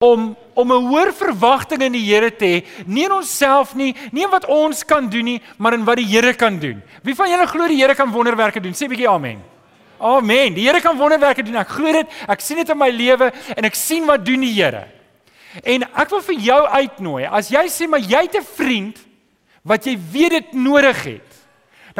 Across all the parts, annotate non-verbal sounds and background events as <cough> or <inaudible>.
om om 'n hoër verwagting in die Here te hê, nie in onsself nie, nie in wat ons kan doen nie, maar in wat die Here kan doen. Wie van julle glo die Here kan wonderwerke doen? Sê 'n bietjie amen. Amen. Die Here kan wonderwerke doen. Ek glo dit. Ek sien dit in my lewe en ek sien wat doen die Here. En ek wil vir jou uitnooi. As jy sê maar jy het 'n vriend wat jy weet dit nodig het.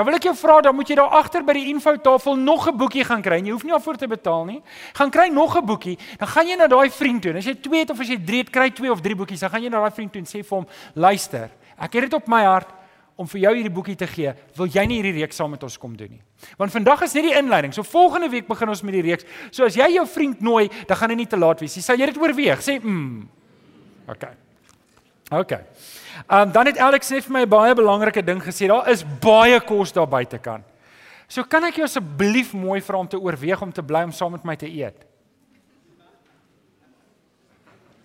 Dan wil ek jou vra, dan moet jy daar agter by die infotafel nog 'n boekie gaan kry. Jy hoef nie daarvoor te betaal nie. Gaan kry nog 'n boekie. Dan gaan jy na daai vriend toe. As jy 2 het of as jy 3 het, kry 2 of 3 boekies. Dan gaan jy na daai vriend toe en sê vir hom: "Luister, ek het dit op my hart om vir jou hierdie boekie te gee. Wil jy nie hierdie reeks saam met ons kom doen nie?" Want vandag is net die inleiding. So volgende week begin ons met die reeks. So as jy jou vriend nooi, dan gaan dit nie te laat wees nie. Sal jy dit oorweeg? Sê: "Mm." OK. OK. Ehm um, dan het Alex net vir my 'n baie belangrike ding gesê. Daar is baie kos daar buitekant. So kan ek jou asseblief mooi vra om te oorweeg om te bly om saam met my te eet?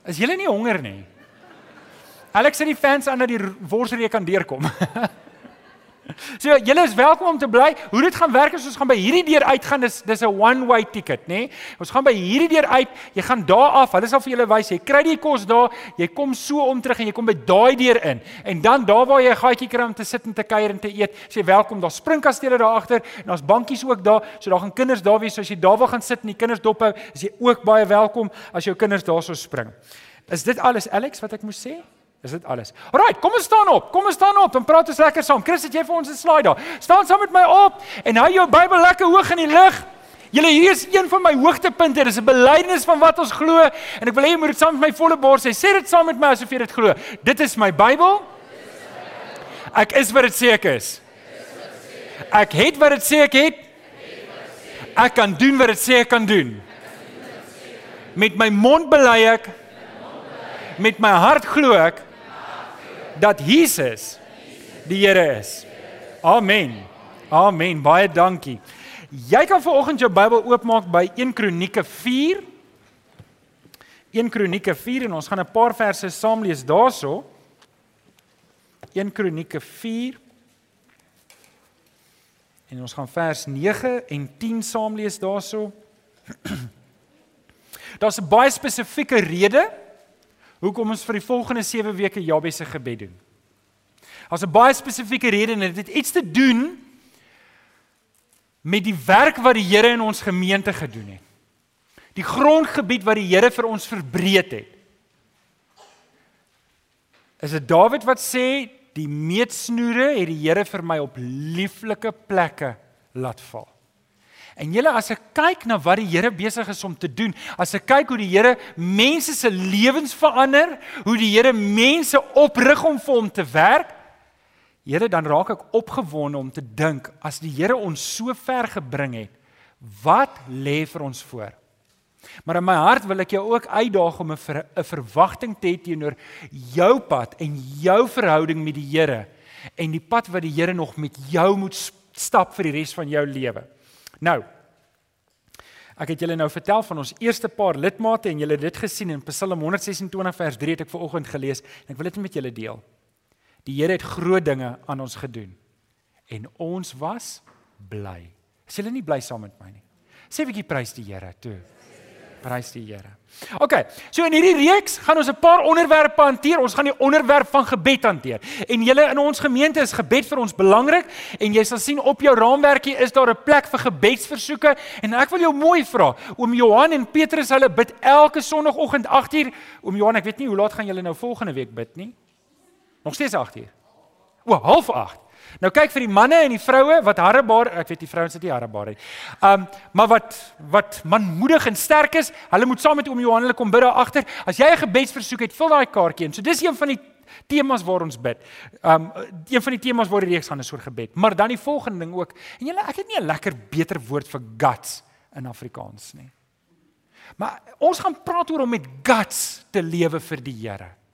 Is julle nie honger nie? Alex en die fans aan dat die worsreek kan deurkom. <laughs> <laughs> So julle is welkom om te bly. Hoe dit gaan werk is ons gaan by hierdie deur uitgaan. Dis dis 'n one way ticket, nê? Nee? Ons gaan by hierdie deur uit. Jy gaan daar af. Hulle sal vir julle wys. Jy kry die kos daar. Jy kom so om terug en jy kom by daai deur in. En dan daar waar jy 'n gaatjie kry om te sit en te kuier en te eet, sê welkom. Daar's springkastele daar agter en daar's bankies ook daar. So daar gaan kinders daar wees. So as jy daar wil gaan sit en die kinders dop hou, is jy ook baie welkom as jou kinders daarso spring. Is dit alles Alex wat ek moes sê? Is dit alles? Alraai, kom ons staan op. Kom ons staan op. Dan praat ons lekker saam. Chris, het jy vir ons 'n slide daar? Staan saam met my op en hou jou Bybel lekker hoog in die lug. Julle hier is een van my hoogtepunte. Dit is 'n belydenis van wat ons glo en ek wil hê jy moet dit saam met my volle bors sê. Sê dit saam met my asof jy dit glo. Dit is my Bybel. Ek is wat dit sê ek is. Ek het wat dit sê ek het. Ek kan doen wat dit sê ek kan doen. Met my mond bely ek. Met my hart glo ek dat Jesus die Here is. Amen. Amen. Baie dankie. Jy kan vanoggend jou Bybel oopmaak by 1 Kronieke 4. 1 Kronieke 4 en ons gaan 'n paar verse saam lees daarso. 1 Kronieke 4 En ons gaan vers 9 en 10 saam lees daarso. <clears throat> Daar's 'n baie spesifieke rede hoekom ons vir die volgende 7 weke Jabes se gebed doen. Daar's 'n baie spesifieke rede en dit het iets te doen met die werk wat die Here in ons gemeente gedoen het. Die grondgebied wat die Here vir ons verbreed het. Is dit Dawid wat sê die meetsnoere het die Here vir my op lieflike plekke laat val. En julle as ek kyk na wat die Here besig is om te doen, as ek kyk hoe die Here mense se lewens verander, hoe die Here mense oprig om vir hom te werk, Here dan raak ek opgewonde om te dink as die Here ons so ver gebring het, wat lê vir ons voor? Maar in my hart wil ek jou ook uitdaag om 'n ver, verwagting te hê teenoor jou pad en jou verhouding met die Here en die pad wat die Here nog met jou moet stap vir die res van jou lewe. Nou Ek het julle nou vertel van ons eerste paar lidmate en julle het dit gesien in Psalm 126 vers 3 het ek ver oggend gelees en ek wil dit met julle deel. Die Here het groot dinge aan ons gedoen en ons was bly. Is julle nie bly saam met my nie? Sê 'n bietjie prys die Here toe. Prys die Here. OK, so in hierdie reeks gaan ons 'n paar onderwerpe hanteer. Ons gaan die onderwerp van gebed hanteer. En julle in ons gemeente is gebed vir ons belangrik en jy sal sien op jou raamwerkie is daar 'n plek vir gebedsversoeke en ek wil jou mooi vra. Oom Johan en Petrus hulle bid elke sonoggend 8uur. Oom Johan, ek weet nie hoe laat gaan julle nou volgende week bid nie. Nog steeds 8uur. O, half 8. Nou kyk vir die manne en die vroue wat harrebaar, ek weet die vrouens het nie harrebaar nie. Um maar wat wat manmoedig en sterk is, hulle moet saam met oom Johan hulle kom bid daar agter. As jy 'n gebedsversoek het, vul daai kaartjie in. So dis een van die temas waar ons bid. Um een van die temas waar die reeks gaan is oor gebed. Maar dan die volgende ding ook. En julle, ek het nie 'n lekker beter woord vir guts in Afrikaans nie. Maar ons gaan praat oor om met guts te lewe vir die Here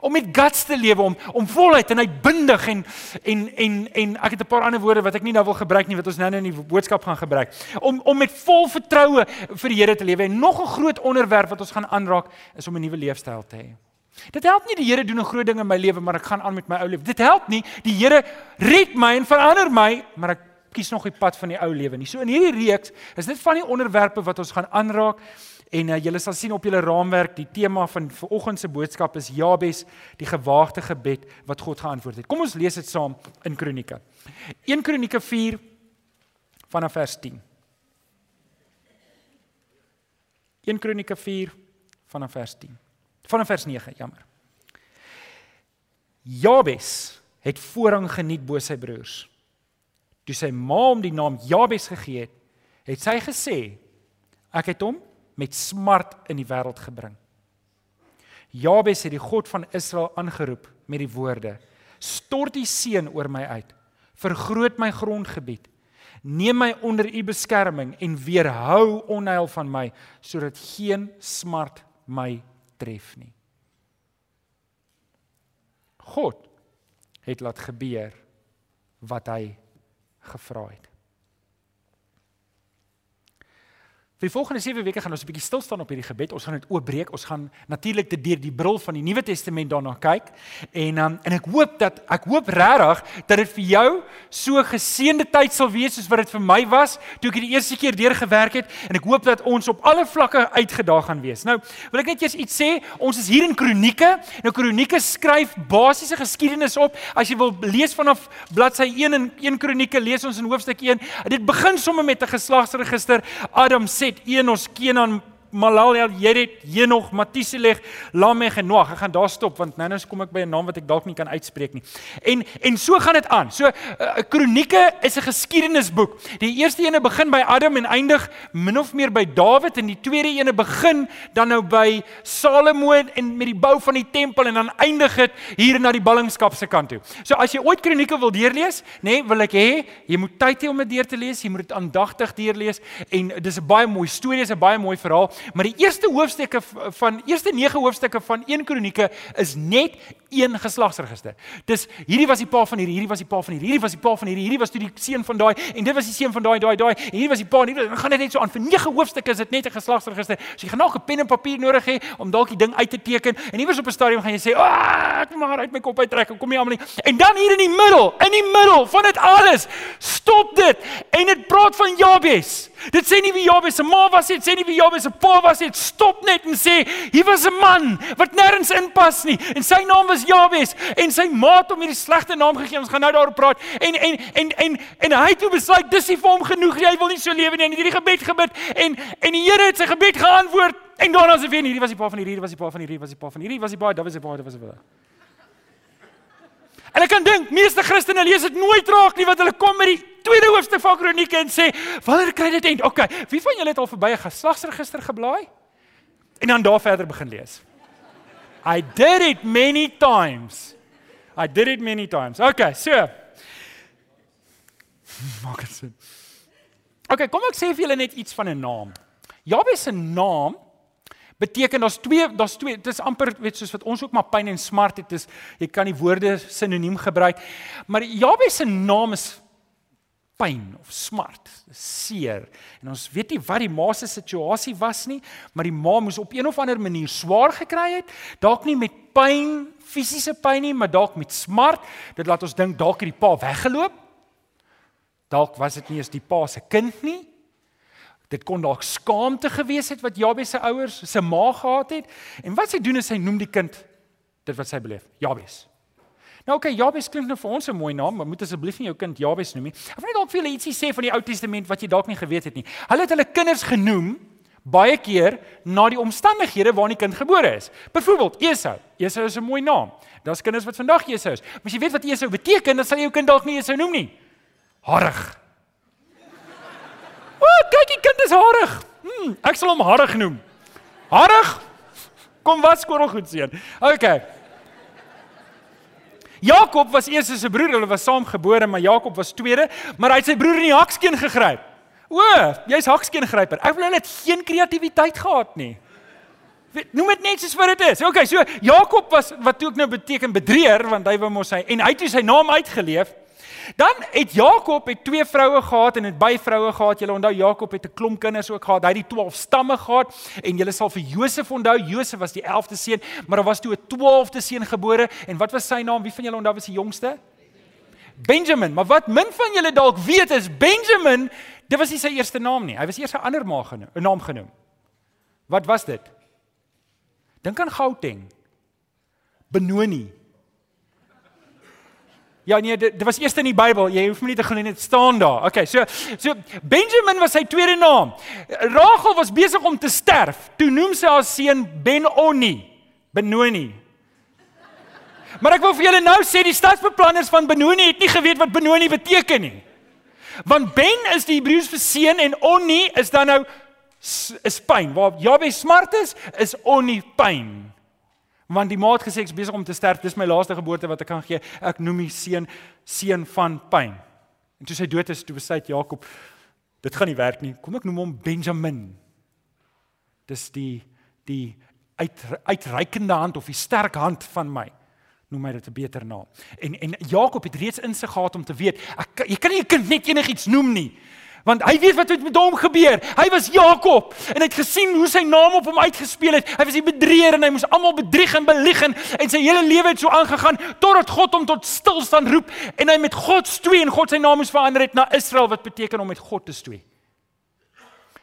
om met guts te lewe om om voluit en uitbundig en en en en ek het 'n paar ander woorde wat ek nie nou wil gebruik nie wat ons nou-nou in die boodskap gaan gebruik om om met vol vertroue vir die Here te lewe en nog 'n groot onderwerp wat ons gaan aanraak is om 'n nuwe leefstyl te hê. Dit help nie die Here doen 'n groot ding in my lewe maar ek gaan aan met my ou lewe. Dit help nie die Here red my en verander my maar ek kies nog die pad van die ou lewe nie. So in hierdie reeks is dit van die onderwerpe wat ons gaan aanraak En uh, julle sal sien op julle raamwerk die tema van vanoggend se boodskap is Jabes, die gewaagte gebed wat God geantwoord het. Kom ons lees dit saam in Kronieke. 1 Kronieke 4 vanaf vers 10. 1 Kronieke 4 vanaf vers 10. Vanaf vers 9, jammer. Jabes het voorrang geniet bo sy broers. Toe sy ma hom die naam Jabes gegee het, het sy gesê: Ek het hom met smart in die wêreld gebring. Jabes het die God van Israel aangeroep met die woorde: Stort die seën oor my uit. Vergroot my grondgebied. Neem my onder u beskerming en weerhou onheil van my sodat geen smart my tref nie. God het laat gebeur wat hy gevra het. Vir die volgende 7 weke gaan ons 'n bietjie stil staan op hierdie gebed. Ons gaan dit oopbreek. Ons gaan natuurlik dit deur die bril van die Nuwe Testament daarna kyk. En um, en ek hoop dat ek hoop regtig dat dit vir jou so geseënde tyd sal wees soos wat dit vir my was toe ek die eerste keer deur gewerk het en ek hoop dat ons op alle vlakke uitgedaag gaan wees. Nou, wil ek net eers iets sê. Ons is hier in Kronieke. Nou Kronieke skryf basiese geskiedenis op. As jy wil lees vanaf bladsy 1 in 1 Kronieke, lees ons in hoofstuk 1. Dit begin sommer met 'n geslagsregister. Adam sê Set, Enos, Kenan, Malalel, Jered, Henog, Matuseleh, Lameg en Noag. Ek gaan daar stop want nou nou kom ek by 'n naam wat ek dalk nie kan uitspreek nie. En en so gaan dit aan. So 'n uh, Kronieke is 'n geskiedenisboek. Die eerste ene begin by Adam en eindig min of meer by Dawid en die tweede ene begin dan nou by Salomo en met die bou van die tempel en dan eindig dit hier na die ballingskap se kant toe. So as jy ooit Kronieke wil deurlees, nê, nee, wil ek hê jy moet tyd hê om dit deur te lees. Jy moet dit aandagtig deurlees en dis 'n baie mooi storie, is 'n baie mooi verhaal. Maar die eerste hoofstukke van eerste 9 hoofstukke van 1 Kronieke is net een geslagsregister. Dis hierdie was die pa van hierdie, hierdie was die pa van hierdie, hierdie was die pa van hierdie, hierdie was toe die seun van daai en dit was die seun van daai, daai, daai en hierdie was die pa en hierdie gaan dit net so aan vir 9 hoofstukke is dit net 'n geslagsregister. So jy gaan nog 'n pen en papier nodig hê om dalk die ding uit te teken en iewers op 'n stadium gaan jy sê, "Ag, ek moet maar uit my kop uittrek. Kom nie almal nie." En dan hier in die middel, in die middel van dit alles, stop dit en dit praat van Jabes. Dit sê nie wie Jabes se ma was nie, dit sê nie wie Jabes se pa was nie. Stop net en sê, "Hier was 'n man wat nêrens inpas nie en sy naam was Jabes en sy ma het hom hierdie slegte naam gegee. Ons gaan nou daaroor praat. En en en en en hy het toe besluit dis nie vir hom genoeg. Hy wil nie so lewe nie. En hierdie gebed gebid en en die Here het sy gebed geantwoord. En daarna sê weer hierdie was die pa van hierdie, hierdie was die pa van hierdie, was die pa van hierdie, was die pa, daar was die pa, daar was die pa. En ek kan dink meeste Christene lees dit nooit raak nie want hulle kom met die tweede hoofstuk van Kronieke en sê, "Wanneer kry dit eind?" Okay, wie van julle het al verby 'n geslagsregister geblaai? En dan daar verder begin lees. I did it many times. I did it many times. Okay, so. <laughs> Maak dit sin. Okay, kom ek sê vir julle net iets van 'n naam. Jabes se naam beteken daar's twee daar's twee dit is amper weet soos wat ons ook maar pyn en smart het is jy kan die woorde sinoniem gebruik maar Jabes se naam is pyn of smart, seer. En ons weet nie wat die ma se situasie was nie, maar die ma moes op een of ander manier swaar gekry het, dalk nie met pyn, fisiese pyn nie, maar dalk met smart. Dit laat ons dink dalk het die pa weggeloop. Dalk was dit nie eens die pa se kind nie. Dit kon dalk skaamte gewees het wat Jabes se ouers se ma gehad het. En wat sy doen is sy noem die kind dit wat sy beleef, Jabes. Nou oké, okay, Jabes klink nou vir ons 'n mooi naam, maar moet asseblief nie jou kind Jabes noem nie. Ek wil net dalk vir julle ietsie sê van die Ou Testament wat jy dalk nie geweet het nie. Hulle het hulle kinders genoem baie keer na die omstandighede waarin die kind gebore is. Byvoorbeeld Esau. Esau is 'n mooi naam. Daar's kinders wat vandag Esau is. Maar as jy weet wat Esau beteken, dan sal jy jou kind dalk nie Esau noem nie. Harig. <laughs> O, oh, kyk, die kind is harig. Hm, ek sal hom harig noem. Harig. Kom was skorrel goed seun. Okay. Jakob was eers sy broer, hulle was saamgebore, maar Jakob was tweede, maar hy het sy broer in die hakskeen gegryp. O, jy's hakskeen-gryper. Ek wil net geen kreatiwiteit gehad nie. Noem dit net soos wat dit is. Okay, so Jakob was wat ook nou beteken bedrieër want hy wou mos hy en hy het sy naam uitgeleef. Dan het Jakob het twee vroue gehad en het baie vroue gehad. Julle onthou Jakob het 'n klomp kinders ook gehad. Hy het die 12 stamme gehad en julle sal vir Josef onthou. Josef was die 11de seun, maar daar was toe 'n 12de seun gebore en wat was sy naam? Wie van julle onthou was die jongste? Benjamin. Maar wat min van julle dalk weet is Benjamin, dit was nie sy eerste naam nie. Hy was eers 'n ander naam genoem, 'n naam genoem. Wat was dit? Dink aan Gauteng. Benoni. Ja nee, dit, dit was eers in die Bybel. Jy hoef my nie te glo net staan daar. Okay, so so Benjamin was sy tweede naam. Rachel was besig om te sterf. Toe noem sy haar seun Benoni. Benoni. Maar ek wil vir julle nou sê die stadsbeplanners van Benoni het nie geweet wat Benoni beteken nie. Want Ben is die Hebreëus vir seun en Oni is dan nou is pyn. Waar Jabes smart is, is Oni pyn want die maat gesê ek's besig om te sterf, dis my laaste geboorte wat ek kan gee. Ek noem die seun seun van pyn. En toe sy dood is, toe besluit Jakob dit gaan nie werk nie. Kom ek noem hom Benjamin. Dis die die uit uitreikende hand of die sterk hand van my noem my dit 'n beter naam. En en Jakob het reeds insig gehad om te weet, ek jy kan nie 'n kind net enigiets noem nie want hy weet wat met hom gebeur. Hy was Jakob en hy het gesien hoe sy naam op hom uitgespeel het. Hy was die bedrieger en hy moes almal bedrieg en belieg en, en sy hele lewe het so aangegaan totdat God hom tot stilstand roep en hy met God stoei en God sy naam moes verander het na Israel wat beteken om met God te stoei.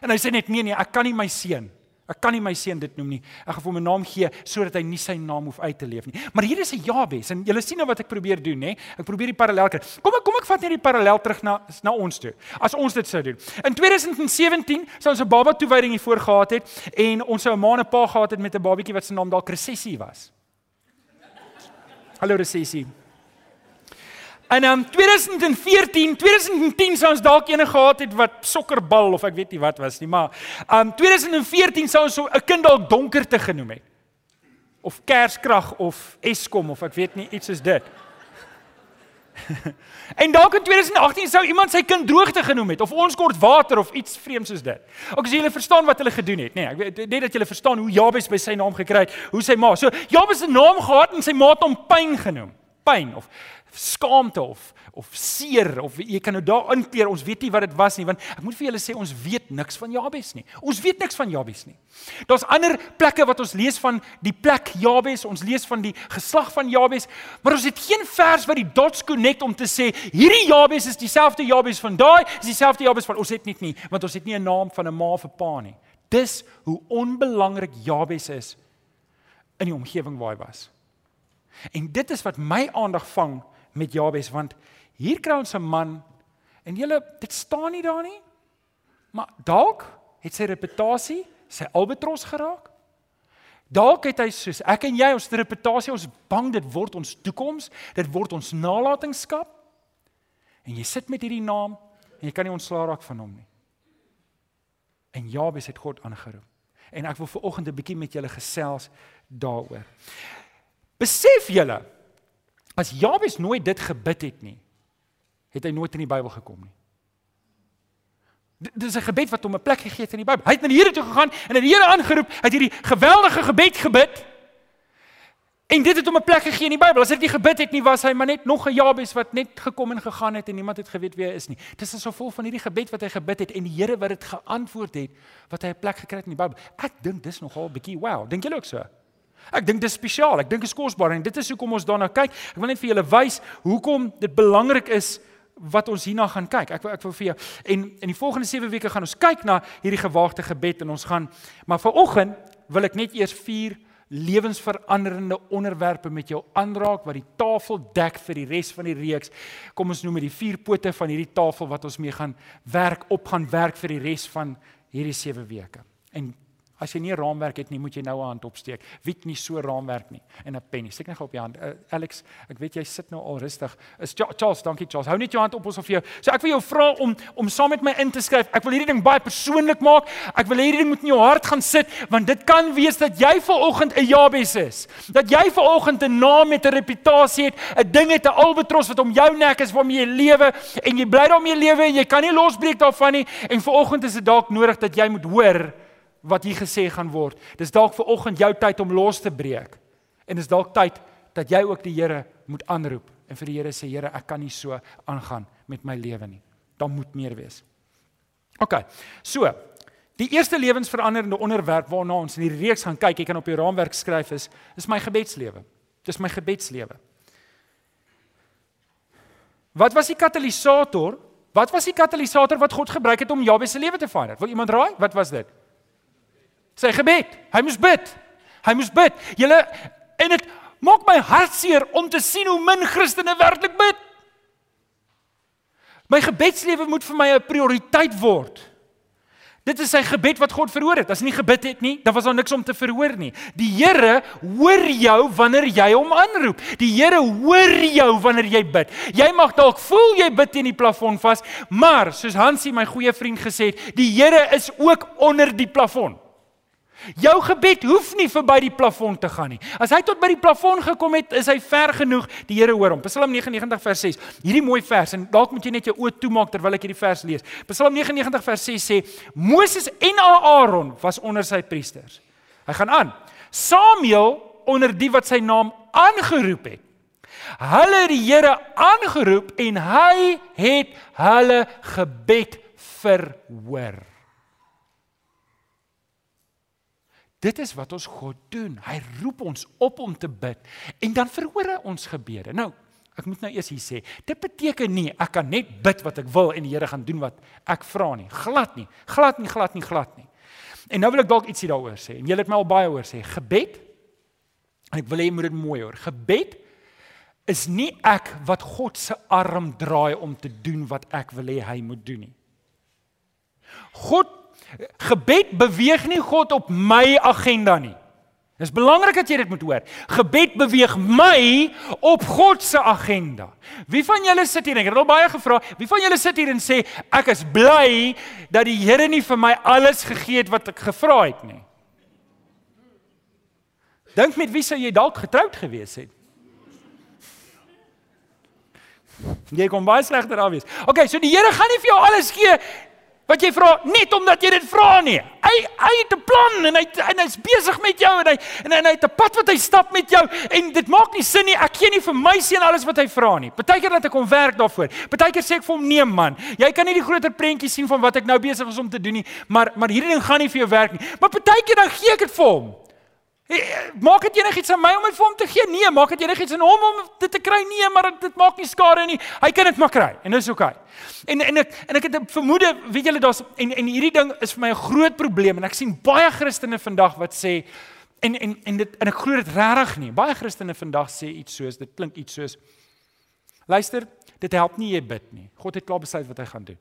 En hy sê net nee nee, ek kan nie my seun Ek kan nie my seun dit noem nie. Ek gaan hom 'n naam gee sodat hy nie sy naam hoef uit te leef nie. Maar hier is 'n Jabes en julle sien nou wat ek probeer doen, nê? Ek probeer die parallel kry. Kom ek kom ek vat net die parallel terug na na ons toe. As ons dit sou doen. In 2017 sou ons 'n baba toewyding hier voor gehad het en ons sou 'n ma en 'n pa gehad het met 'n babatjie wat se naam dalk Resessie was. Hallo Resessie. En um 2014, 2010 sou ons dalk ene gehad het wat sokkerbal of ek weet nie wat was nie, maar um 2014 sou ons so 'n kind dalk donkerte genoem het. Of Kerskrag of Eskom of ek weet nie iets is dit. <laughs> en dalk in 2018 sou iemand sy kind droogte genoem het of ons kort water of iets vreemds soos dit. Ook as julle verstaan wat hulle gedoen het. Nee, ek weet net dat julle verstaan hoe Jabes by sy naam gekry het, hoe sy ma. So Jabes se naam gehad en sy ma het hom pyn genoem. Pyn of skaamte of of seer of jy kan nou daar inkleer ons weet nie wat dit was nie want ek moet vir julle sê ons weet niks van Jabes nie. Ons weet niks van Jabes nie. Daar's ander plekke wat ons lees van die plek Jabes ons lees van die geslag van Jabes maar ons het geen vers wat die dots connect om te sê hierdie Jabes is dieselfde Jabes van daai is dieselfde Jabes van ons het net nie want ons het nie 'n naam van 'n ma of 'n pa nie. Dis hoe onbelangrik Jabes is in die omgewing waar hy was en dit is wat my aandag vang met Jabes want hier kry ons 'n man en julle dit staan nie daar nie. Maar dalk het sy reputasie sy albatros geraak. Dalk het hy soos ek en jy ons reputasie ons bang dit word ons toekoms, dit word ons nalatenskap. En jy sit met hierdie naam en jy kan nie ontslaa raak van hom nie. En Jabes het God aangeroep. En ek wil ver oggend 'n bietjie met julle gesels daaroor. Besef julle As Jabes nooit dit gebid het nie, het hy nooit in die Bybel gekom nie. Dit is 'n gebed wat hom 'n plek gegee het in die Bybel. Hy het na die Here toe gegaan en het die Here aangeroep. Hy het hierdie geweldige gebed gebid. En dit het hom 'n plek gegee in die Bybel. As dit gebid het nie, was hy maar net nog 'n Jabes wat net gekom en gegaan het en niemand het geweet wie hy is nie. Dit is so vol van hierdie gebed wat hy gebid het en die Here wat dit geantwoord het, wat hy 'n plek gekry het in die Bybel. Ek dink dis nogal 'n bietjie wow. Dink julle ook so? Ek dink dit is spesiaal. Ek dink dit is kosbaar en dit is hoekom ons daarna kyk. Ek wil net vir julle wys hoekom dit belangrik is wat ons hierna gaan kyk. Ek wil ek wil vir jou en in die volgende 7 weke gaan ons kyk na hierdie gewaagte gebed en ons gaan maar vanoggend wil ek net eers vier lewensveranderende onderwerpe met jou aanraak wat die tafel dek vir die res van die reeks. Kom ons noem dit die vier pote van hierdie tafel wat ons mee gaan werk op gaan werk vir die res van hierdie 7 weke. En As jy nie 'n raamwerk het nie, moet jy nou 'n hand opsteek. Wie het nie so 'n raamwerk nie en 'n pen nie. Steek net gou op jou hand. Uh, Alex, ek weet jy sit nou al rustig. Is Charles, dankie Charles. Hou net jou hand op ons of jou. So ek wil jou vra om om saam met my in te skryf. Ek wil hierdie ding baie persoonlik maak. Ek wil hierdie ding moet in jou hart gaan sit want dit kan wees dat jy vanoggend 'n Jabes is. Dat jy vanoggend 'n naam met 'n reputasie het, 'n ding het 'n albatros wat om jou nek is waarmee jy lewe en jy bly daarmee lewe en jy kan nie losbreek daarvan nie en vanoggend is dit dalk nodig dat jy moet hoor wat hier gesê gaan word. Dis dalk vir oggend jou tyd om los te breek. En dis dalk tyd dat jy ook die Here moet aanroep en vir die Here sê Here, ek kan nie so aangaan met my lewe nie. Daar moet meer wees. OK. So, die eerste lewensveranderende onderwerp waarna ons in hierdie reeks gaan kyk, ek kan op die raamwerk skryf is, is my gebedslewe. Dis my gebedslewe. Wat was die katalisator? Wat was die katalisator wat God gebruik het om Jabes se lewe te verander? Wil iemand raai? Wat was dit? Sy gebed. Hy moes bid. Hy moes bid. Julle en dit maak my hartseer om te sien hoe min Christene werklik bid. My gebedslewe moet vir my 'n prioriteit word. Dit is sy gebed wat God verhoor het. As hy nie gebid het nie, dan was daar niks om te verhoor nie. Die Here hoor jou wanneer jy hom aanroep. Die Here hoor jou wanneer jy bid. Jy mag dalk voel jy bid teen die plafon vas, maar soos Hansie my goeie vriend gesê het, die Here is ook onder die plafon. Jou gebed hoef nie verby die plafon te gaan nie. As hy tot by die plafon gekom het, is hy ver genoeg. Die Here hoor hom. Psalm 99 vers 6. Hierdie mooi vers en dalk moet jy net jou oë toemaak terwyl ek hierdie vers lees. Psalm 99 vers 6 sê: Moses en Aaron was onder sy priesters. Hy gaan aan. Samuel onder die wat sy naam aangeroep het. Hulle het die Here aangeroep en hy het hulle gebed verhoor. Dit is wat ons God doen. Hy roep ons op om te bid en dan verhoor hy ons gebede. Nou, ek moet nou eers hier sê, dit beteken nie ek kan net bid wat ek wil en die Here gaan doen wat ek vra nie. Glad nie. Glad nie, glad nie, glad nie. En nou wil ek dalk ietsie daaroor sê. En jy het my al baie oor sê, gebed en ek wil hê jy moet dit mooi hoor. Gebed is nie ek wat God se arm draai om te doen wat ek wil hê hy moet doen nie. God Gebed beweeg nie God op my agenda nie. Dis belangrik dat jy dit moet hoor. Gebed beweeg my op God se agenda. Wie van julle sit hier en ek het al baie gevra, wie van julle sit hier en sê ek is bly dat die Here nie vir my alles gegee het wat ek gevra het nie. Dink met wie sou jy dalk getroud gewees het? Jy kom baie slegter af wees. OK, so die Here gaan nie vir jou alles gee wat jy vra net omdat jy dit vra nie. Hy hy het 'n plan en hy en hy's besig met jou en hy en, en hy het 'n pad wat hy stap met jou en dit maak nie sin nie. Ek gee nie vir my seun alles wat hy vra nie. Partykeer laat ek hom werk daarvoor. Partykeer sê ek vir hom nee man. Jy kan nie die groter prentjie sien van wat ek nou besig is om te doen nie, maar maar hierdie ding gaan nie vir jou werk nie. Maar partykeer dan gee ek dit vir hom. Hey, maak dit enigiets aan my om dit vir hom te gee? Nee, maak dit enigiets aan hom om dit te kry? Nee, maar dit maak nie skade nie. Hy kan dit maar kry en dit is oukei. Okay. En en ek en ek het 'n vermoede, weet julle daar's en en hierdie ding is vir my 'n groot probleem en ek sien baie Christene vandag wat sê en en en dit en ek glo dit regtig nie. Baie Christene vandag sê iets soos dit klink iets soos Luister, dit help nie jy bid nie. God het klaar besluit wat hy gaan doen.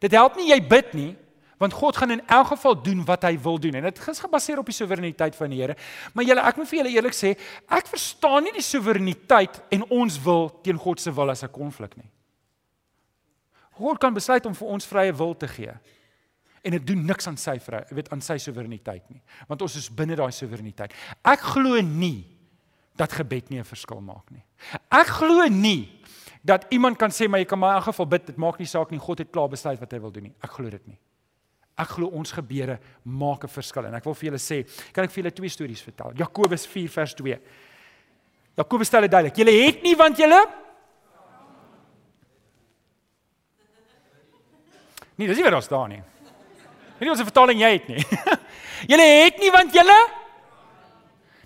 Dit help nie jy bid nie want God gaan in elk geval doen wat hy wil doen en dit is gebaseer op die soewereiniteit van die Here. Maar julle, ek moet vir julle eerlik sê, ek verstaan nie die soewereiniteit en ons wil teen God se wil as 'n konflik nie. God kan besluit om vir ons vrye wil te gee. En dit doen niks aan sy vrye, weet aan sy soewereiniteit nie, want ons is binne daai soewereiniteit. Ek glo nie dat gebed nie 'n verskil maak nie. Ek glo nie dat iemand kan sê maar jy kan maar in elk geval bid, dit maak nie saak nie, God het klaar besluit wat hy wil doen nie. Ek glo dit nie. Ek glo ons gebede maak 'n verskil en ek wil vir julle sê, kan ek vir julle twee stories vertel. Jakobus 4 vers 2. Jakobus stel dit duidelik. Julle het nie want julle <laughs> Nee, dis nie wat daar staan nie. Wat se vertaling jy het nie? <laughs> julle het nie want julle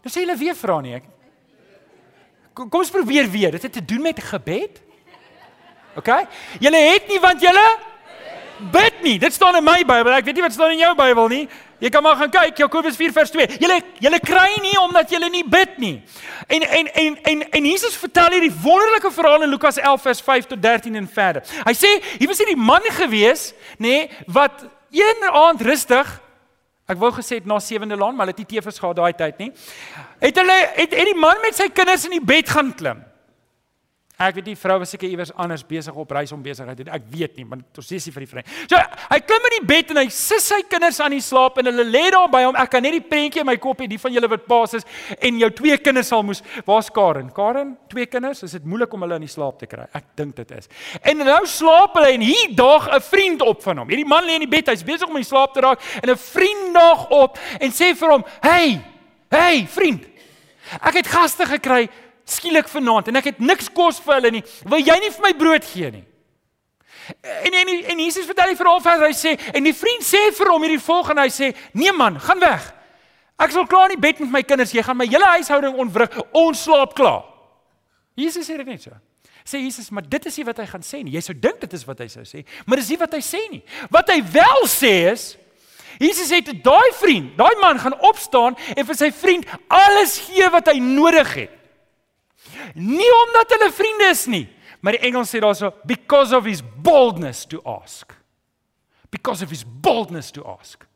Dan sê julle weer vra nie ek. Kom ons probeer weer. Dit het te doen met gebed. OK? Julle het nie want julle bid nie. Dit staan in my Bybel. Ek weet nie wat staan in jou Bybel nie. Jy kan maar gaan kyk Jakobus 4 vers 2. Julle julle kry nie omdat julle nie bid nie. En en en en en Jesus vertel hierdie wonderlike verhaal in Lukas 11 vers 5 tot 13 en verder. Hy sê hier was hierdie man gewees, nê, nee, wat een aand rustig Ek wou gesê het na sewende laan, maar hulle het nie tevens gehad daai tyd nie. Het hulle het, het die man met sy kinders in die bed gaan klim. Ek weet die vrou was seker iewers anders besig op reis om besigheid te doen. Ek weet nie, maar tot sies hy vir die vriend. So, hy klim in die bed en hy sis sy kinders aan die slaap en hulle lê daar by hom. Ek kan net die prentjie in my kop hê, die van julle wat paas is en jou twee kinders sal moes. Waar's Karen? Karen, twee kinders, is dit moeilik om hulle in die slaap te kry? Ek dink dit is. En nou slaap hulle en hier daag 'n vriend op van hom. Hierdie man lê in die bed, hy's besig om in slaap te raak en 'n vriend daag op en sê vir hom: "Hey, hey, vriend. Ek het gaste gekry skielik vanaand en ek het niks kos vir hulle nie. Wil jy nie vir my brood gee nie? En en en Jesus vertel die verhaal verder. Hy sê en die vriend sê vir hom hierdie volgende, hy sê: "Nee man, gaan weg. Ek sal klaar in die bed met my kinders. Jy gaan my hele huishouding ontwrig. Ons slaap klaar." Jesus sê dit net so. Sê Jesus, maar dit is nie wat hy gaan sê nie. Jy sou dink dit is wat hy sou sê, maar dis nie wat hy sê nie. Wat hy wel sê is Jesus het daai vriend, daai man gaan opstaan en vir sy vriend alles gee wat hy nodig het. Nie omdat hulle vriende is nie, maar die Engels sê daarso because of his boldness to ask. Because of his boldness to ask.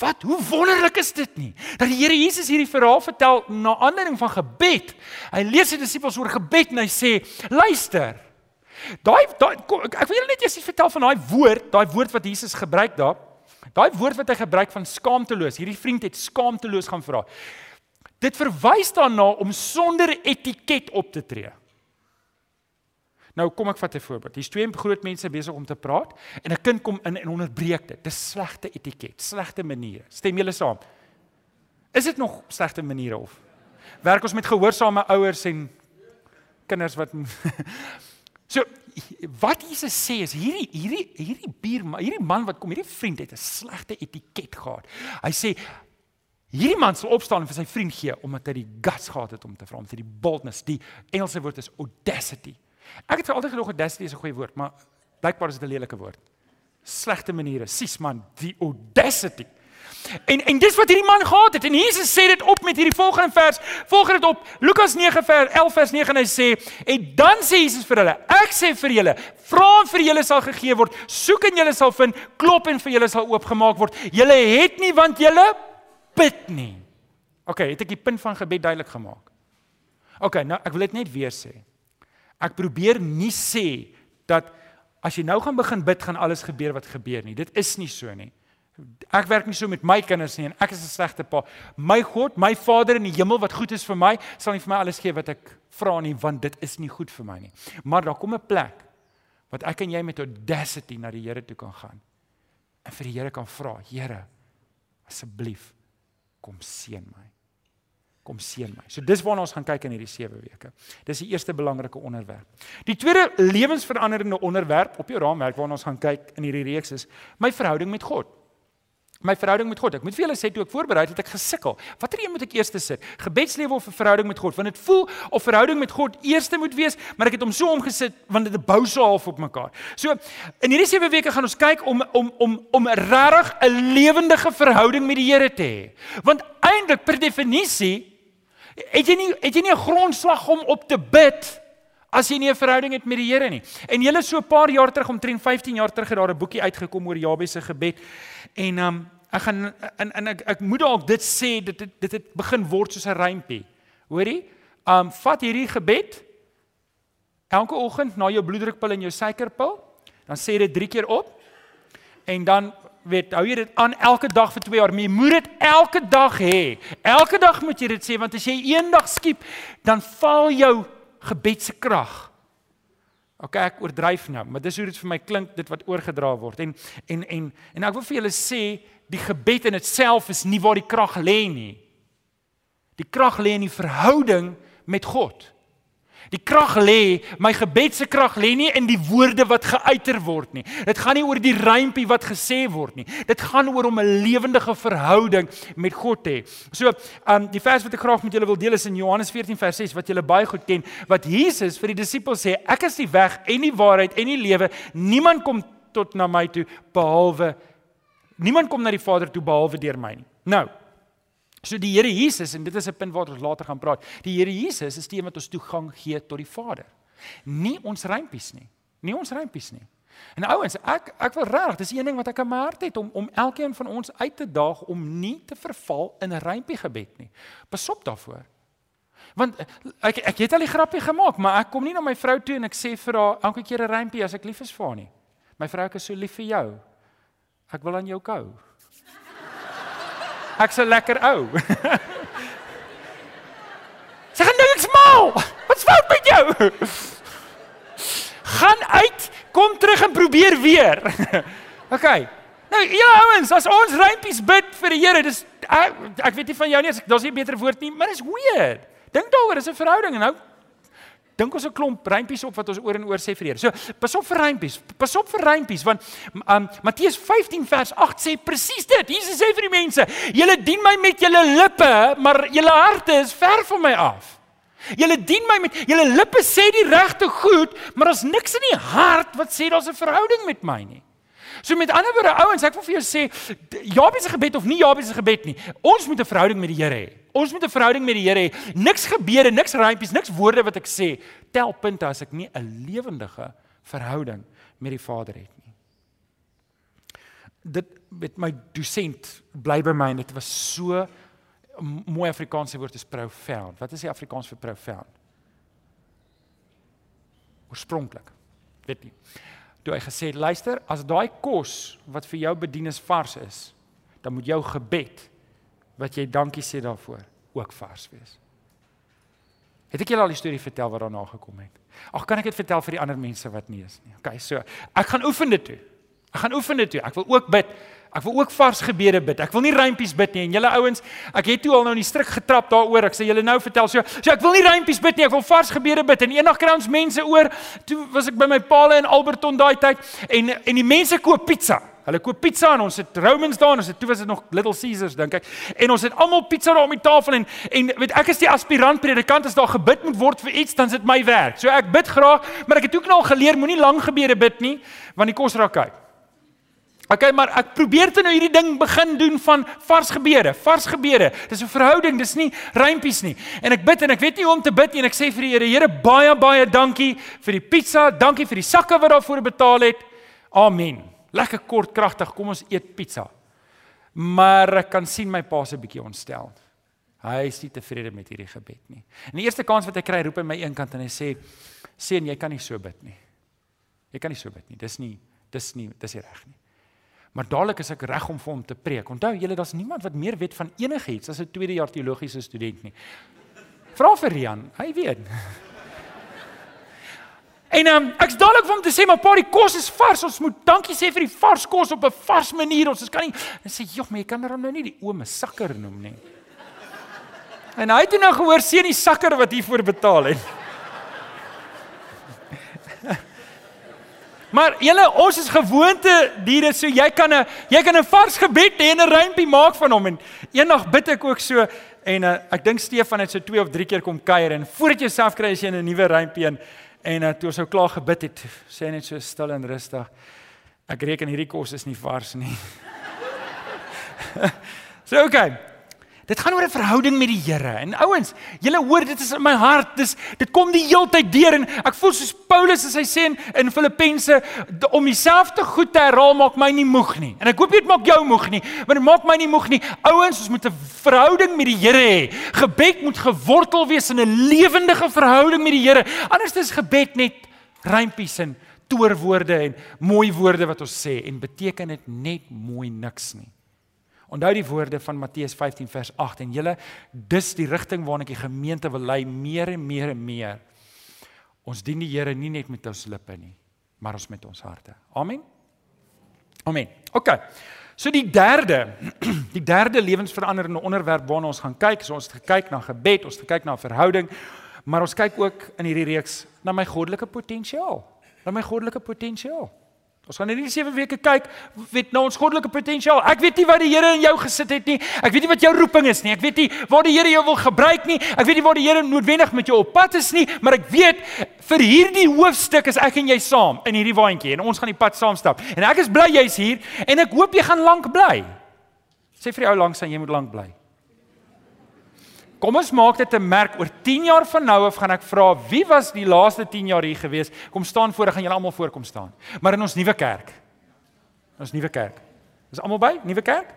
Wat hoe wonderlik is dit nie dat die Here Jesus hierdie verhaal vertel na aanleiding van gebed. Hy lees sy disippels oor gebed en hy sê: "Luister. Daai daai ek wil julle net eers vertel van daai woord, daai woord wat Jesus gebruik daar. Daai woord wat hy gebruik van skaamteloos. Hierdie vriend het skaamteloos gaan vra. Dit verwys daarna om sonder etiket op te tree. Nou kom ek vat 'n voorbeeld. Hier's twee groot mense besig om te praat en 'n kind kom in en onderbreek dit. Dis slegte etiket, slegte maniere. Stem julle saam? Is dit nog slegte maniere of werk ons met gehoorsame ouers en kinders wat <laughs> So wat Jesus sê is hierdie hierdie hierdie buurman, hierdie man wat kom, hierdie vriend het 'n slegte etiket gehad. Hy sê hierdie man sal opstaan en vir sy vriend gee omdat hy die guts gehad het om te vra, om te die boldness, die Engelse woord is audacity. Ek het altyd gedoog audacity is 'n goeie woord, maar blykbaar is dit 'n lelike woord. Slegte maniere, sies man, die audacity. En en dis wat hierdie man gehad het. En Jesus sê dit op met hierdie volgende vers. Volg dit op Lukas 9 vers 11 vers 9 en hy sê en dan sê Jesus vir hulle: Ek sê vir julle, vra en vir julle sal gegee word, soek en julle sal vind, klop en vir julle sal oopgemaak word. Julle het nie want julle bid nie. OK, het ek die punt van gebed duidelik gemaak? OK, nou ek wil dit net weer sê. Ek probeer nie sê dat as jy nou gaan begin bid gaan alles gebeur wat gebeur nie. Dit is nie so nie. Ek werk nie so met my kinders nie en ek is 'n slegte pa. My God, my Vader in die hemel wat goed is vir my, sal nie vir my alles gee wat ek vra nie want dit is nie goed vir my nie. Maar daar kom 'n plek wat ek en jy met audacity na die Here toe kan gaan. En vir die Here kan vra, Here, asseblief kom seën my kom seën my. So dis waarna ons gaan kyk in hierdie 7 weke. Dis die eerste belangrike onderwerp. Die tweede lewensveranderende onderwerp op jou raamwerk waarna ons gaan kyk in hierdie reeks is my verhouding met God. My verhouding met God. Ek moet vir julle sê toe ek voorberei het, ek gesukkel. Watter een moet ek eers sit? Gebedslewe of verhouding met God? Want dit voel of verhouding met God eerste moet wees, maar ek het hom so omgesit want dit bou so half op mekaar. So in hierdie 7 weke gaan ons kyk om om om om regtig 'n lewendige verhouding met die Here te hê. Want eintlik per definisie Het jy nie het jy nie 'n grondslag om op te bid as jy nie 'n verhouding het met die Here nie. En jy het so 'n paar jaar terug omtrent 15 jaar terug het daar 'n boekie uitgekom oor Jabes se gebed. En um ek gaan en en ek ek moet dalk dit sê dit dit dit het begin word soos 'n rympie. Hoorie? Um vat hierdie gebed elke oggend na jou bloeddrukpil en jou suikerpil. Dan sê dit 3 keer op. En dan weet hou jy dit aan elke dag vir 2 jaar. Jy moet dit elke dag hê. Elke dag moet jy dit sê want as jy eendag skiep, dan val jou gebed se krag. OK, ek oordryf nou, maar dis hoe dit vir my klink dit wat oorgedra word. En en en en ek wil vir julle sê die gebed in itself is nie waar die krag lê nie. Die krag lê in die verhouding met God. Die krag lê, my gebed se krag lê nie in die woorde wat geuiter word nie. Dit gaan nie oor die rympie wat gesê word nie. Dit gaan oor om 'n lewendige verhouding met God te hê. So, um die vers wat ek graag met julle wil deel is in Johannes 14 vers 6 wat julle baie goed ken, wat Jesus vir die disippels sê, ek is die weg en die waarheid en die lewe. Niemand kom tot na my toe behalwe niemand kom na die Vader toe behalwe deur my nie. Nou, So die Here Jesus en dit is 'n punt waar ons later gaan praat. Die Here Jesus is die een wat ons toegang gee tot die Vader. Nie ons rympies nie. Nie ons rympies nie. En ouens, ek ek wil regtig, dis een ding wat ek in my hart het om om elkeen van ons uit te daag om nie te verval in 'n rympie gebed nie. Pasop daarvoor. Want ek ek het al die grappie gemaak, maar ek kom nie na my vrou toe en ek sê vir haar elke keer 'n rympie as ek lief is vir haar nie. My vrou is so lief vir jou. Ek wil aan jou kou. Ek's 'n lekker ou. <laughs> Sy gaan niks maal. Wat's fout met jou? Gaan uit, kom terug en probeer weer. <laughs> OK. Nou, ja ouens, as ons rympies bid vir die Here, dis ek, ek weet nie van jou nie, daar's nie 'n beter woord nie, maar dis weird. Dink daaroor, is 'n verhouding en nou dink ons 'n klomp rympies op wat ons oor en oor sê vir Here. So, pas op vir rympies. Pas op vir rympies want um Matteus 15 vers 8 sê presies dit. Jesus sê vir die mense: "Julle dien my met julle lippe, maar julle harte is ver van my af." Julle dien my met julle lippe sê die regte goed, maar daar's niks in die hart wat sê daar's 'n verhouding met my nie. So met ander woorde ouens, ek wil vir jou sê Jabes se gebed of nie Jabes se gebed nie. Ons moet 'n verhouding met die Here hê. Ons moet 'n verhouding met die Here hê. Niks gebede, niks rympies, niks woorde wat ek sê tel punte as ek nie 'n lewendige verhouding met die Vader het nie. Dit met my dosent bly by my en dit was so mooi Afrikaanse woord is profound. Wat is die Afrikaans vir profound? Oorspronklik. Weet nie. Toe hy gesê het, luister, as daai kos wat vir jou bedien is vars is, dan moet jou gebed wat jy dankie sê daarvoor ook vars wees. Het ek julle al die storie vertel wat daarna gekom het? Ag, kan ek dit vertel vir die ander mense wat nie is nie? Okay, so, ek gaan oefen dit toe. Ek gaan oefen dit toe. Ek wil ook bid. Ek wil ook vars gebede bid. Ek wil nie rympies bid nie. En julle ouens, ek het toe al nou in die stryk getrap daaroor. Ek sê julle nou vertel so. So ek wil nie rympies bid nie. Ek wil vars gebede bid. En eendag kry ons mense oor. Toe was ek by my paal in Alberton daai tyd en en die mense koop pizza. Hulle koop pizza en ons het Romans daar en ons het toe was dit nog Little Caesars dink ek. En ons het almal pizza daar op die tafel en en weet ek is die aspirant predikant as daar gebid moet word vir iets dan is dit my werk. So ek bid graag, maar ek het ook nou al geleer moenie lang gebede bid nie want die kos raak uit. Okay, maar ek probeer te nou hierdie ding begin doen van vars gebede, vars gebede. Dis 'n verhouding, dis nie rympies nie. En ek bid en ek weet nie hoe om te bid nie en ek sê vir die Here, Here, baie baie dankie vir die pizza, dankie vir die sakke wat daarvoor betaal het. Amen. Lekker kort kragtig, kom ons eet pizza. Maar ek kan sien my pa se bietjie ontstel. Hy is nie tevrede met hierdie gebed nie. En die eerste kans wat hy kry, roep hy my eenkant en hy sê: "Seun, jy kan nie so bid nie. Jy kan nie so bid nie. Dis nie dis nie dis nie reg nie." Maar dadelik is ek reg om vir hom te preek. Onthou julle, daar's niemand wat meer weet van enigiets as 'n tweede jaar teologiese student nie. Vra vir Rian, hy weet. <laughs> En um, ek's dadelik vir hom te sê, "Maar pa, die kos is vars. Ons moet dankie sê vir die vars kos op 'n vars manier. Ons kan nie." Hy sê, "Jog, maar jy kan hom nou nie die oome sakker noem nie." <laughs> En hy het nou gehoor sien die sakker wat hiervoor betaal het. Maar julle ons is gewoonte diere so jy kan 'n jy kan 'n vars gebed hê en 'n rympie maak van hom en eendag bid ek ook so en uh, ek dink Stefan het so 2 of 3 keer kom kuier en voordat jy self kry as jy 'n nuwe rympie en en uh, toe ons nou klaar gebid het sê net so stil en rustig ek reken hierdie kos is nie vars nie. <laughs> so okay. Dit gaan oor 'n verhouding met die Here. En ouens, julle hoor dit is in my hart. Dis dit kom die heeltyd deur en ek voel soos Paulus as hy sê in, in Filippense om dieselfde goed te herhaal maak my nie moeg nie. En ek hoop dit maak jou moeg nie, maar dit maak my nie moeg nie. Ouens, ons moet 'n verhouding met die Here hê. Gebed moet gewortel wees in 'n lewendige verhouding met die Here. Anders is gebed net rympies en toorwoorde en mooi woorde wat ons sê en beteken dit net mooi niks nie. Onthou die woorde van Matteus 15 vers 8 en julle dis die rigting waarna die gemeente wil lei meer en meer en meer. Ons dien die Here nie net met ons lippe nie, maar ons met ons harte. Amen. Amen. OK. So die derde, <clears throat> die derde lewensveranderende onderwerp waarna ons gaan kyk, so ons het gekyk na gebed, ons het gekyk na verhouding, maar ons kyk ook in hierdie reeks na my goddelike potensiaal. Na my goddelike potensiaal. Ons gaan hierdie 7 weke kyk weet nou ons goddelike potensiaal. Ek weet nie wat die Here in jou gesit het nie. Ek weet nie wat jou roeping is nie. Ek weet nie waar die Here jou wil gebruik nie. Ek weet nie waar die Here noodwendig met jou op pad is nie, maar ek weet vir hierdie hoofstuk is ek en jy saam in hierdie waantjie en ons gaan die pad saam stap. En ek is bly jy's hier en ek hoop jy gaan lank bly. Sê vir die ou langs aan jy moet lank bly. Kom ons maak dit 'n merk oor 10 jaar van nou af gaan ek vra wie was die laaste 10 jaar hier gewees? Kom staan voor, gaan julle almal voorkom staan. Maar in ons nuwe kerk. Ons nuwe kerk. Is almal by? Nuwe kerk?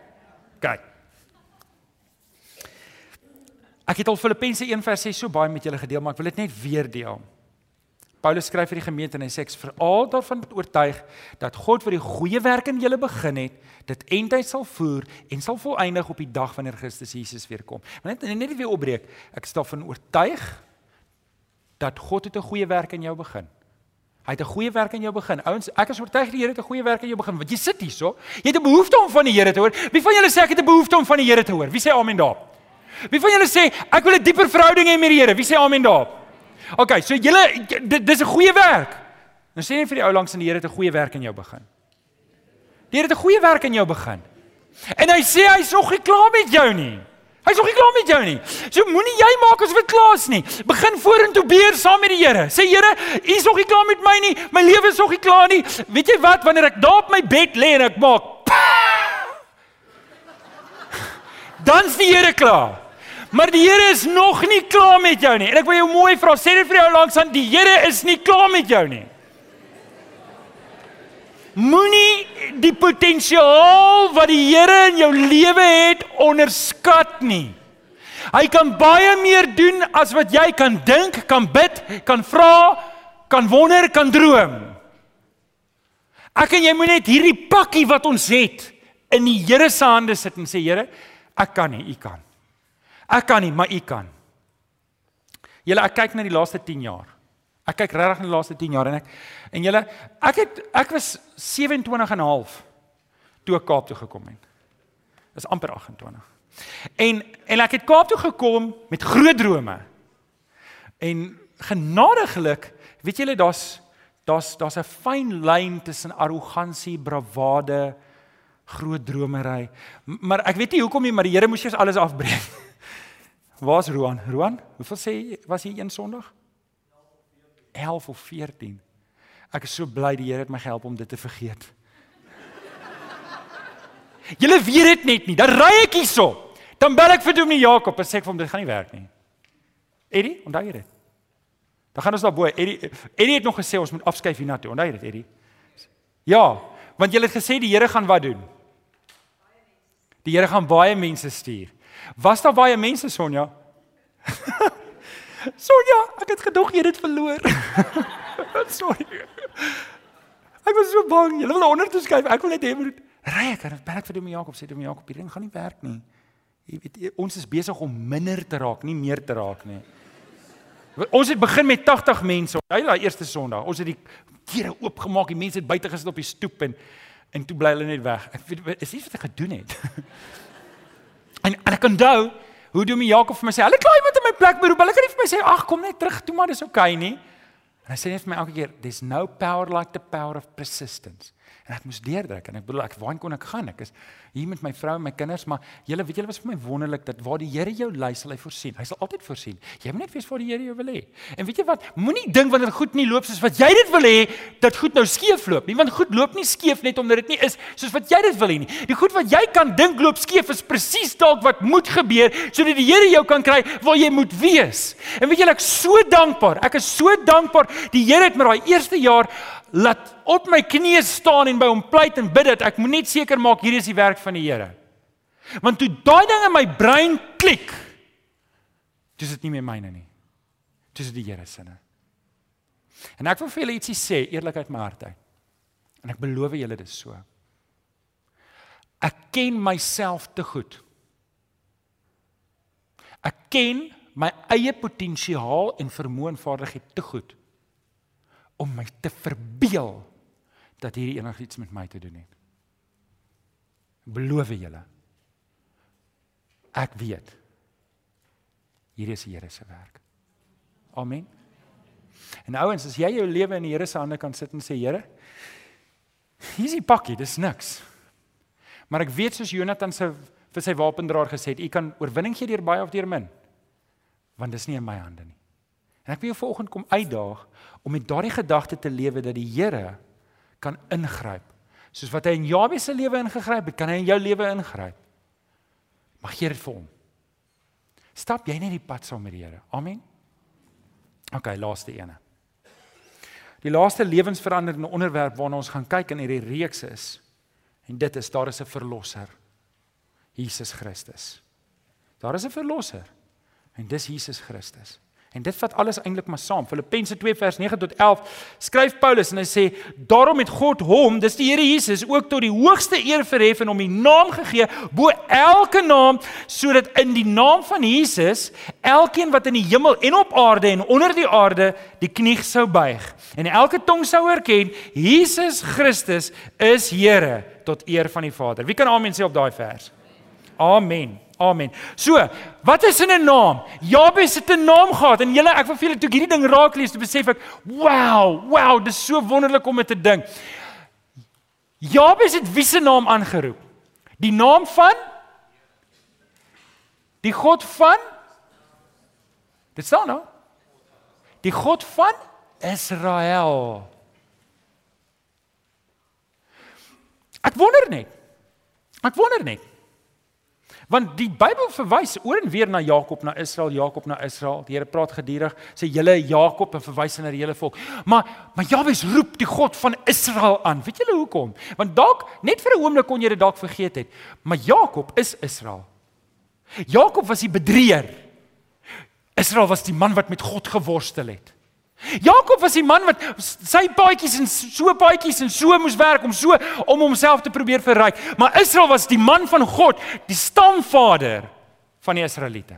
Kyk. Ek het al Filippense 1:6 so baie met julle gedeel, maar ek wil dit net weer deel. Paulus skryf vir die gemeente en hy sê ek is veral daarvan oortuig dat God vir die goeie werk in julle begin het, dit eintyd sal voer en sal volëindig op die dag wanneer Christus Jesus weer kom. Maar net net weer opbreek, ek is daarvan oortuig dat God het 'n goeie werk in jou begin. Hy het 'n goeie werk in jou begin. Ouens, ek is oortuig die Here het 'n goeie werk in jou begin. Want jy sit hierso, jy het 'n behoefte om van die Here te hoor. Wie van julle sê ek het 'n behoefte om van die Here te hoor? Wie sê amen daar? Wie van julle sê ek wil 'n dieper verhouding hê met die Here? Wie sê amen daar? OK, so julle dit dis 'n goeie werk. Nou sê net vir die ou langs in die Here het 'n goeie werk in jou begin. Die Here het 'n goeie werk in jou begin. En hy sê hy's nog nie klaar met jou nie. Hy's nog nie klaar met jou nie. So moenie jy maak asof dit klaar is nie. Begin vorentoe beer saam met die Here. Sê Here, U is nog nie klaar met my nie. My lewe is nog nie klaar nie. Weet jy wat? Wanneer ek daar op my bed lê en ek maak <laughs> Dan is die Here klaar. Maar die Here is nog nie klaar met jou nie. En ek wil jou mooi vra, sê dit vir jou langs aan, die Here is nie klaar met jou nie. Moenie die potensiaal wat die Here in jou lewe het onderskat nie. Hy kan baie meer doen as wat jy kan dink, kan bid, kan vra, kan wonder, kan droom. Ek en jy moet net hierdie pakkie wat ons het in die Here se hande sit en sê Here, ek kan nie, U kan. Ek kan nie, maar U kan. Julle ek kyk na die laaste 10 jaar. Ek kyk regtig na die laaste 10 jaar en ek en julle ek het ek was 27 en 'n half toe ek Kaap toe gekom het. Dis amper 28. En en ek het Kaap toe gekom met groot drome. En genadiglik, weet julle daar's daar's daar's 'n fyn lyn tussen arrogansie, bravade, groot dromery. Maar ek weet nie hoekom nie, maar die Here moes eers alles afbreek. <laughs> Waar's Roan? Roan, hoeveel sê was hier een Sondag? 11 of 14. Ek is so bly die Here het my gehelp om dit te vergeet. <laughs> Julle weet dit net nie. Dan ry ek hierso. Dan bel ek vir Dominee Jakob en sê ek vir hom dit gaan nie werk nie. Eddie, onthou jy dit? Dan gaan ons daar bo. Eddie Eddie het nog gesê ons moet afskuif hiernatoe. Onthou jy dit, Eddie? Ja, want jy het gesê die Here gaan wat doen? Die Here gaan baie mense stuur. Was daar baie mense Sonja? <laughs> Sonja, ek het gedog jy het dit verloor. <laughs> Sorry. Ek was so bang. Jy wil onder toe skuif. Ek wil net hê moet ry ek en bel ek vir Dominee Jakob sê Dominee Jakob, hierdie ding gaan nie werk nie. Jy weet ons is besig om minder te raak, nie meer te raak nie. Ons het begin met 80 mense. Onthou daai eerste Sondag. Ons het die deure oopgemaak. Die mense het buite gesit op die stoep en en toe bly hulle net weg. Ek weet is iets wat ek gedoen het. <laughs> en en ek onthou Hoe doen my Jakob vir my sê, "Hulle klaai met in my plek beroep. Hulle kan nie vir my sê, "Ag, kom net terug toe, maar dis oukei okay nie." En hy sê net vir my elke keer, "There's no power like the power of persistence." En ek moes deurdruk en ek bedoel ek waarheen kon ek gaan? Ek is hier met my vrou en my kinders, maar julle weet julle was vir my wonderlik dat waar die Here jou lei, sal hy voorsien. Hy sal altyd voorsien. Jy moet net weet waar die Here jou wil hê. En weet jy wat? Moenie dink wanneer goed nie loop soos wat jy dit wil hê, dat goed nou skeef loop nie, want goed loop nie skeef net omdat dit nie is soos wat jy dit wil hê nie. Die goed wat jy kan dink loop skeef is presies dalk wat moet gebeur sodat die Here jou kan kry waar jy moet wees. En weet julle ek so dankbaar. Ek is so dankbaar. Die Here het met daai eerste jaar laat op my knieë staan en by hom pleit en bid dat ek moet net seker maak hierdie is die werk van die Here. Want toe daai ding in my brein klik, dis dit nie meer myne nie. Dis die Here se. En ek wil vir julle ietsie sê, eerlikheid my hart uit. En ek beloof julle dit is so. Ek ken myself te goed. Ek ken my eie potensiaal en vermoë en vaardigheid te goed om my te verbeel dat hierdie enigiets met my te doen het. Beloof julle. Ek weet. Hier is die Here se werk. Amen. En ouens, as jy jou lewe in die Here se hande kan sit en sê Here, hier is die pakkie, dis niks. Maar ek weet soos Jonathan se vir sy wapendraer gesê het, u kan oorwinning gee deur baie of deur min. Want dis nie in my hande nie. En ek wil jou vanoggend kom uitdaag om met daardie gedagte te lewe dat die Here kan ingryp. Soos wat hy in Jabes se lewe ingegryp het, kan hy in jou lewe ingryp. Mag gee dit vir hom. Stap jy net die pad saam met die Here. Amen. OK, laaste ene. Die laaste lewensveranderende onderwerp waarna ons gaan kyk in hierdie reeks is en dit is daar is 'n verlosser. Jesus Christus. Daar is 'n verlosser en dis Jesus Christus. En dit vat alles eintlik maar saam. Filippense 2 vers 9 tot 11 skryf Paulus en hy sê: "Daarom het God hom, dis die Here Jesus, ook tot die hoogste eer verhef en hom die naam gegee bo elke naam, sodat in die naam van Jesus elkeen wat in die hemel en op aarde en onder die aarde die knie sou buig en elke tong sou erken Jesus Christus is Here tot eer van die Vader." Wie kan amen sê op daai vers? Amen. Amen. So, wat is in 'n naam? Jabes het 'n naam gehad en julle ek wil vir julle toe hierdie ding raak lees te besef ek, wow, wow, dis so wonderlik om dit te dink. Jabes het wie se naam aangeroep? Die naam van Die God van Dit staan nou. Die God van Israel. Ek wonder net. Ek wonder net. Want die Bybel verwys oor en weer na Jakob, na Israel, Jakob na Israel. Die Here praat gedurig sê julle Jakob en verwys na die hele volk. Maar maar Jabes roep die God van Israel aan. Weet julle hoekom? Want dalk net vir 'n oomblik kon jy dit dalk vergeet het. Maar Jakob is Israel. Jakob was die bedrieger. Israel was die man wat met God geworstel het. Jakob was die man wat sy paadjies en so paadjies en so moes werk om so om homself te probeer verryk. Maar Israel was die man van God, die stamvader van die Israeliete.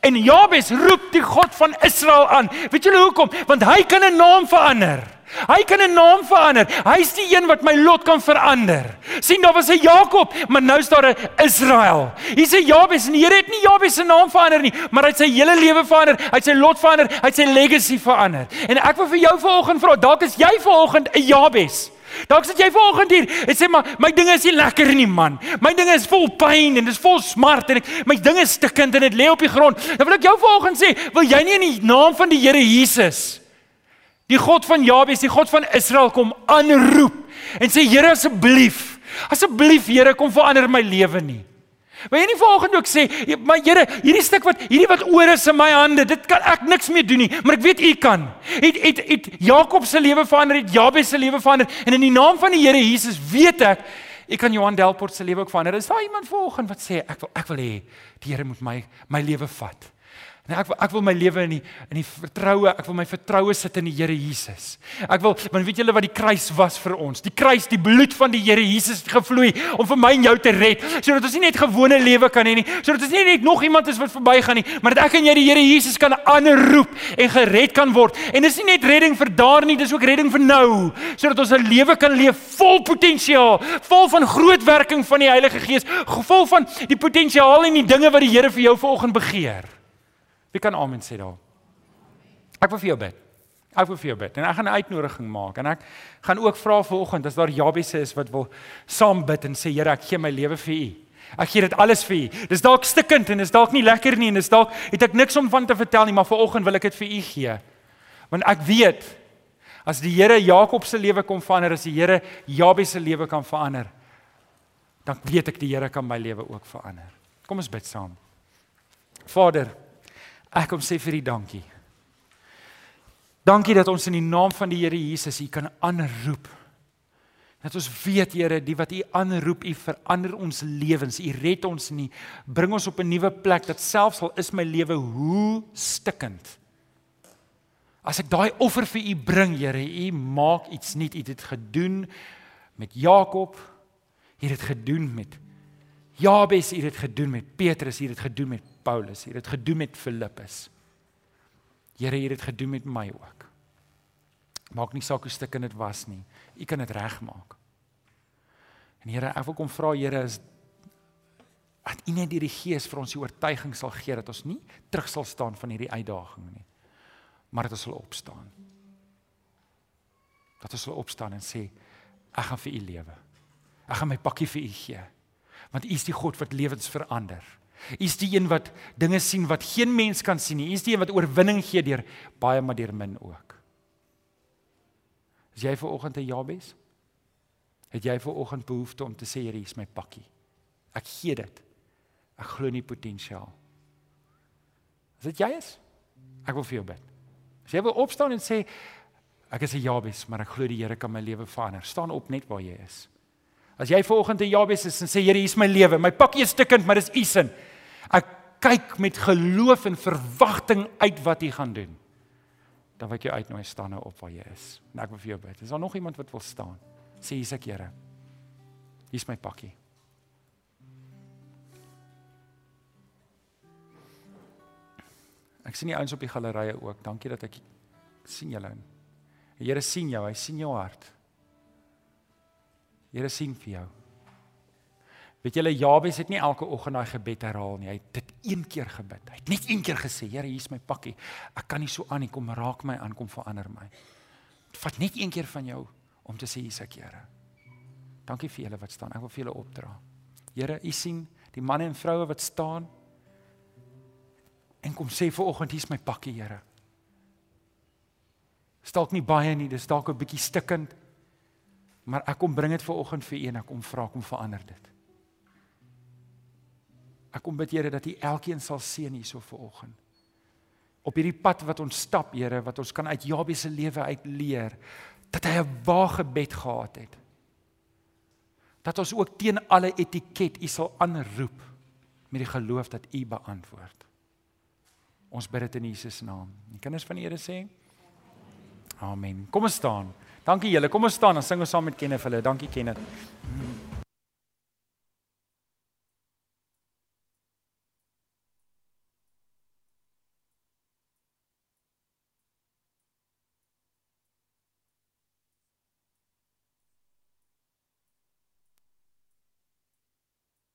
En Jabes roep die God van Israel aan. Weet julle hoekom? Want hy kan 'n naam verander. Hy kan 'n naam verander. Hy's die een wat my lot kan verander. Sien daar was 'n Jakob, maar nou is daar 'n Israel. Hier sê Jabes en die Here het nie Jabes se naam verander nie, maar hy het sy hele lewe verander. Hy het sy lot verander, hy het sy legacy verander. En ek wil vir jou vanoggend vra, dalk is jy vanoggend 'n Jabes. Dalk sit jy vanoggend hier en sê maar my dinge is nie lekker nie man. My dinge is vol pyn en dit is vol smart en ek, my dinge stikkend en dit lê op die grond. Dan wil ek jou vanoggend sê, wil jy nie in die naam van die Here Jesus Die God van Jabes, die God van Israel kom aanroep en sê Here asseblief, asseblief Here kom verander my lewe nie. Wil jy nie vanoggend ook sê, maar Here, hierdie stuk wat hierdie wat oor is in my hande, dit kan ek niks meer doen nie, maar ek weet U kan. Het het het Jakob se lewe verander, het Jabes se lewe verander en in die naam van die Here Jesus weet ek Ek kan Johan Delport se lewe ook verander. Is daar iemand vanoggend wat sê ek wil ek wil hê die Here moet my my lewe vat. Nee, ek wil ek wil my lewe in die in die vertroue, ek wil my vertroue sit in die Here Jesus. Ek wil want weet julle wat die kruis was vir ons? Die kruis, die bloed van die Here Jesus het gevloei om vir my en jou te red, sodat ons nie net gewone lewe kan hê nie, sodat ons nie net nog iemand is wat verbygaan nie, maar dat ek en jy die Here Jesus kan aanroep en gered kan word. En dis nie net redding vir daar nie, dis ook redding vir nou, sodat ons 'n lewe kan leef vol potensiaal, vol van groot werking van die Heilige Gees, vol van die potensiaal en die dinge wat die Here vir jou vanoggend begeer. Wie kan amen sê daar? Ek wil vir jou bid. Ek wil vir jou bid en ek gaan 'n uitnodiging maak en ek gaan ook vra vanoggend as daar Jabese is wat wil saam bid en sê Here, ek gee my lewe vir U. Ek gee dit alles vir U. Dis dalk stikkend en dis dalk nie lekker nie en dis dalk het ek niks om van te vertel nie, maar vanoggend wil ek dit vir U gee. Want ek weet as die Here Jakob se lewe kom verander, as die Here Jabes se lewe kan verander, dan weet ek die Here kan my lewe ook verander. Kom ons bid saam. Vader, Ek kom sê vir U dankie. Dankie dat ons in die naam van die Here Jesus U kan aanroep. Dat ons weet Here, die wat U aanroep, U verander ons lewens. U red ons nie, bring ons op 'n nuwe plek dat selfs al is my lewe hoe stikkend. As ek daai offer vir U bring, Here, U maak iets nuut. U het dit gedoen met Jakob. U het dit gedoen met Jabes, U het dit gedoen met Petrus, U het dit gedoen met Paulus, hier het gedoen met Filippus. Here, hier het gedoen met my ook. Maak nie saak hoe stuk dit was nie. U kan dit regmaak. En Here, ek wil kom vra Here is dat U net deur die Gees vir ons die oortuiging sal gee dat ons nie terug sal staan van hierdie uitdaging nie, maar dat ons sal opstaan. Dat ons sal opstaan en sê ek gaan vir U lewe. Ek gaan my pakkie vir U gee. Want U is die God wat lewens verander. U is die een wat dinge sien wat geen mens kan sien nie. U is die een wat oorwinning gee deur baie maar deur min ook. Is jy ver oggend 'n Jabes? Het jy ver oggend behoefte om te sê hier is my pakkie. Ek gee dit. Ek glo nie potensiaal. As dit jy is, ek wil vir jou bid. As jy wil opstaan en sê ek is 'n Jabes, maar ek glo die Here kan my lewe verander. Staan op net waar jy is. As jy vanoggend 'n Jabes is en sê Here, hier is my lewe, my pakkie is stukkend, maar dis U sin. Ek kyk met geloof en verwagting uit wat U gaan doen. Dan ek jou uitnooi staan nou op waar jy is. En ek wil vir jou bid. Is daar nog iemand wat wil staan? Sê hier's ek, Here. Hier's my pakkie. Ek sien die ouens op die gallerye ook. Dankie dat ek sien julle. Die Here sien jou, hy sien jou hart. Here sien vir jou. Weet julle Jabes het nie elke oggend daai gebed herhaal nie. Hy het dit een keer gebid. Hy het net een keer gesê, Here, hier is my pakkie. Ek kan nie so aan nie. Kom raak my aan, kom verander my. Vat net een keer van jou om te sê hier's ek, Here. Dankie vir julle wat staan. Ek wil vir julle opdra. Here, u sien die manne en vroue wat staan. kom sê vir oggend hier's my pakkie, Here. Stalk nie baie nie, dis dalk 'n bietjie stikkend. Maar ek kom bring dit vir oggend vir U en ek kom vra kom verander dit. Ek kom bid Here dat U elkeen sal seën hierso vir oggend. Op hierdie pad wat ons stap, Here, wat ons kan uit Jabes se lewe uit leer dat hy 'n waagebed gehad het. Dat ons ook teen alle etiket U sal aanroep met die geloof dat U beantwoord. Ons bid dit in Jesus naam. Die kinders van die Here sê Amen. Kom ons staan. Dankie julle. Kom ons staan en sing ons saam met Kenneth hulle. Dankie Kenneth. Mm.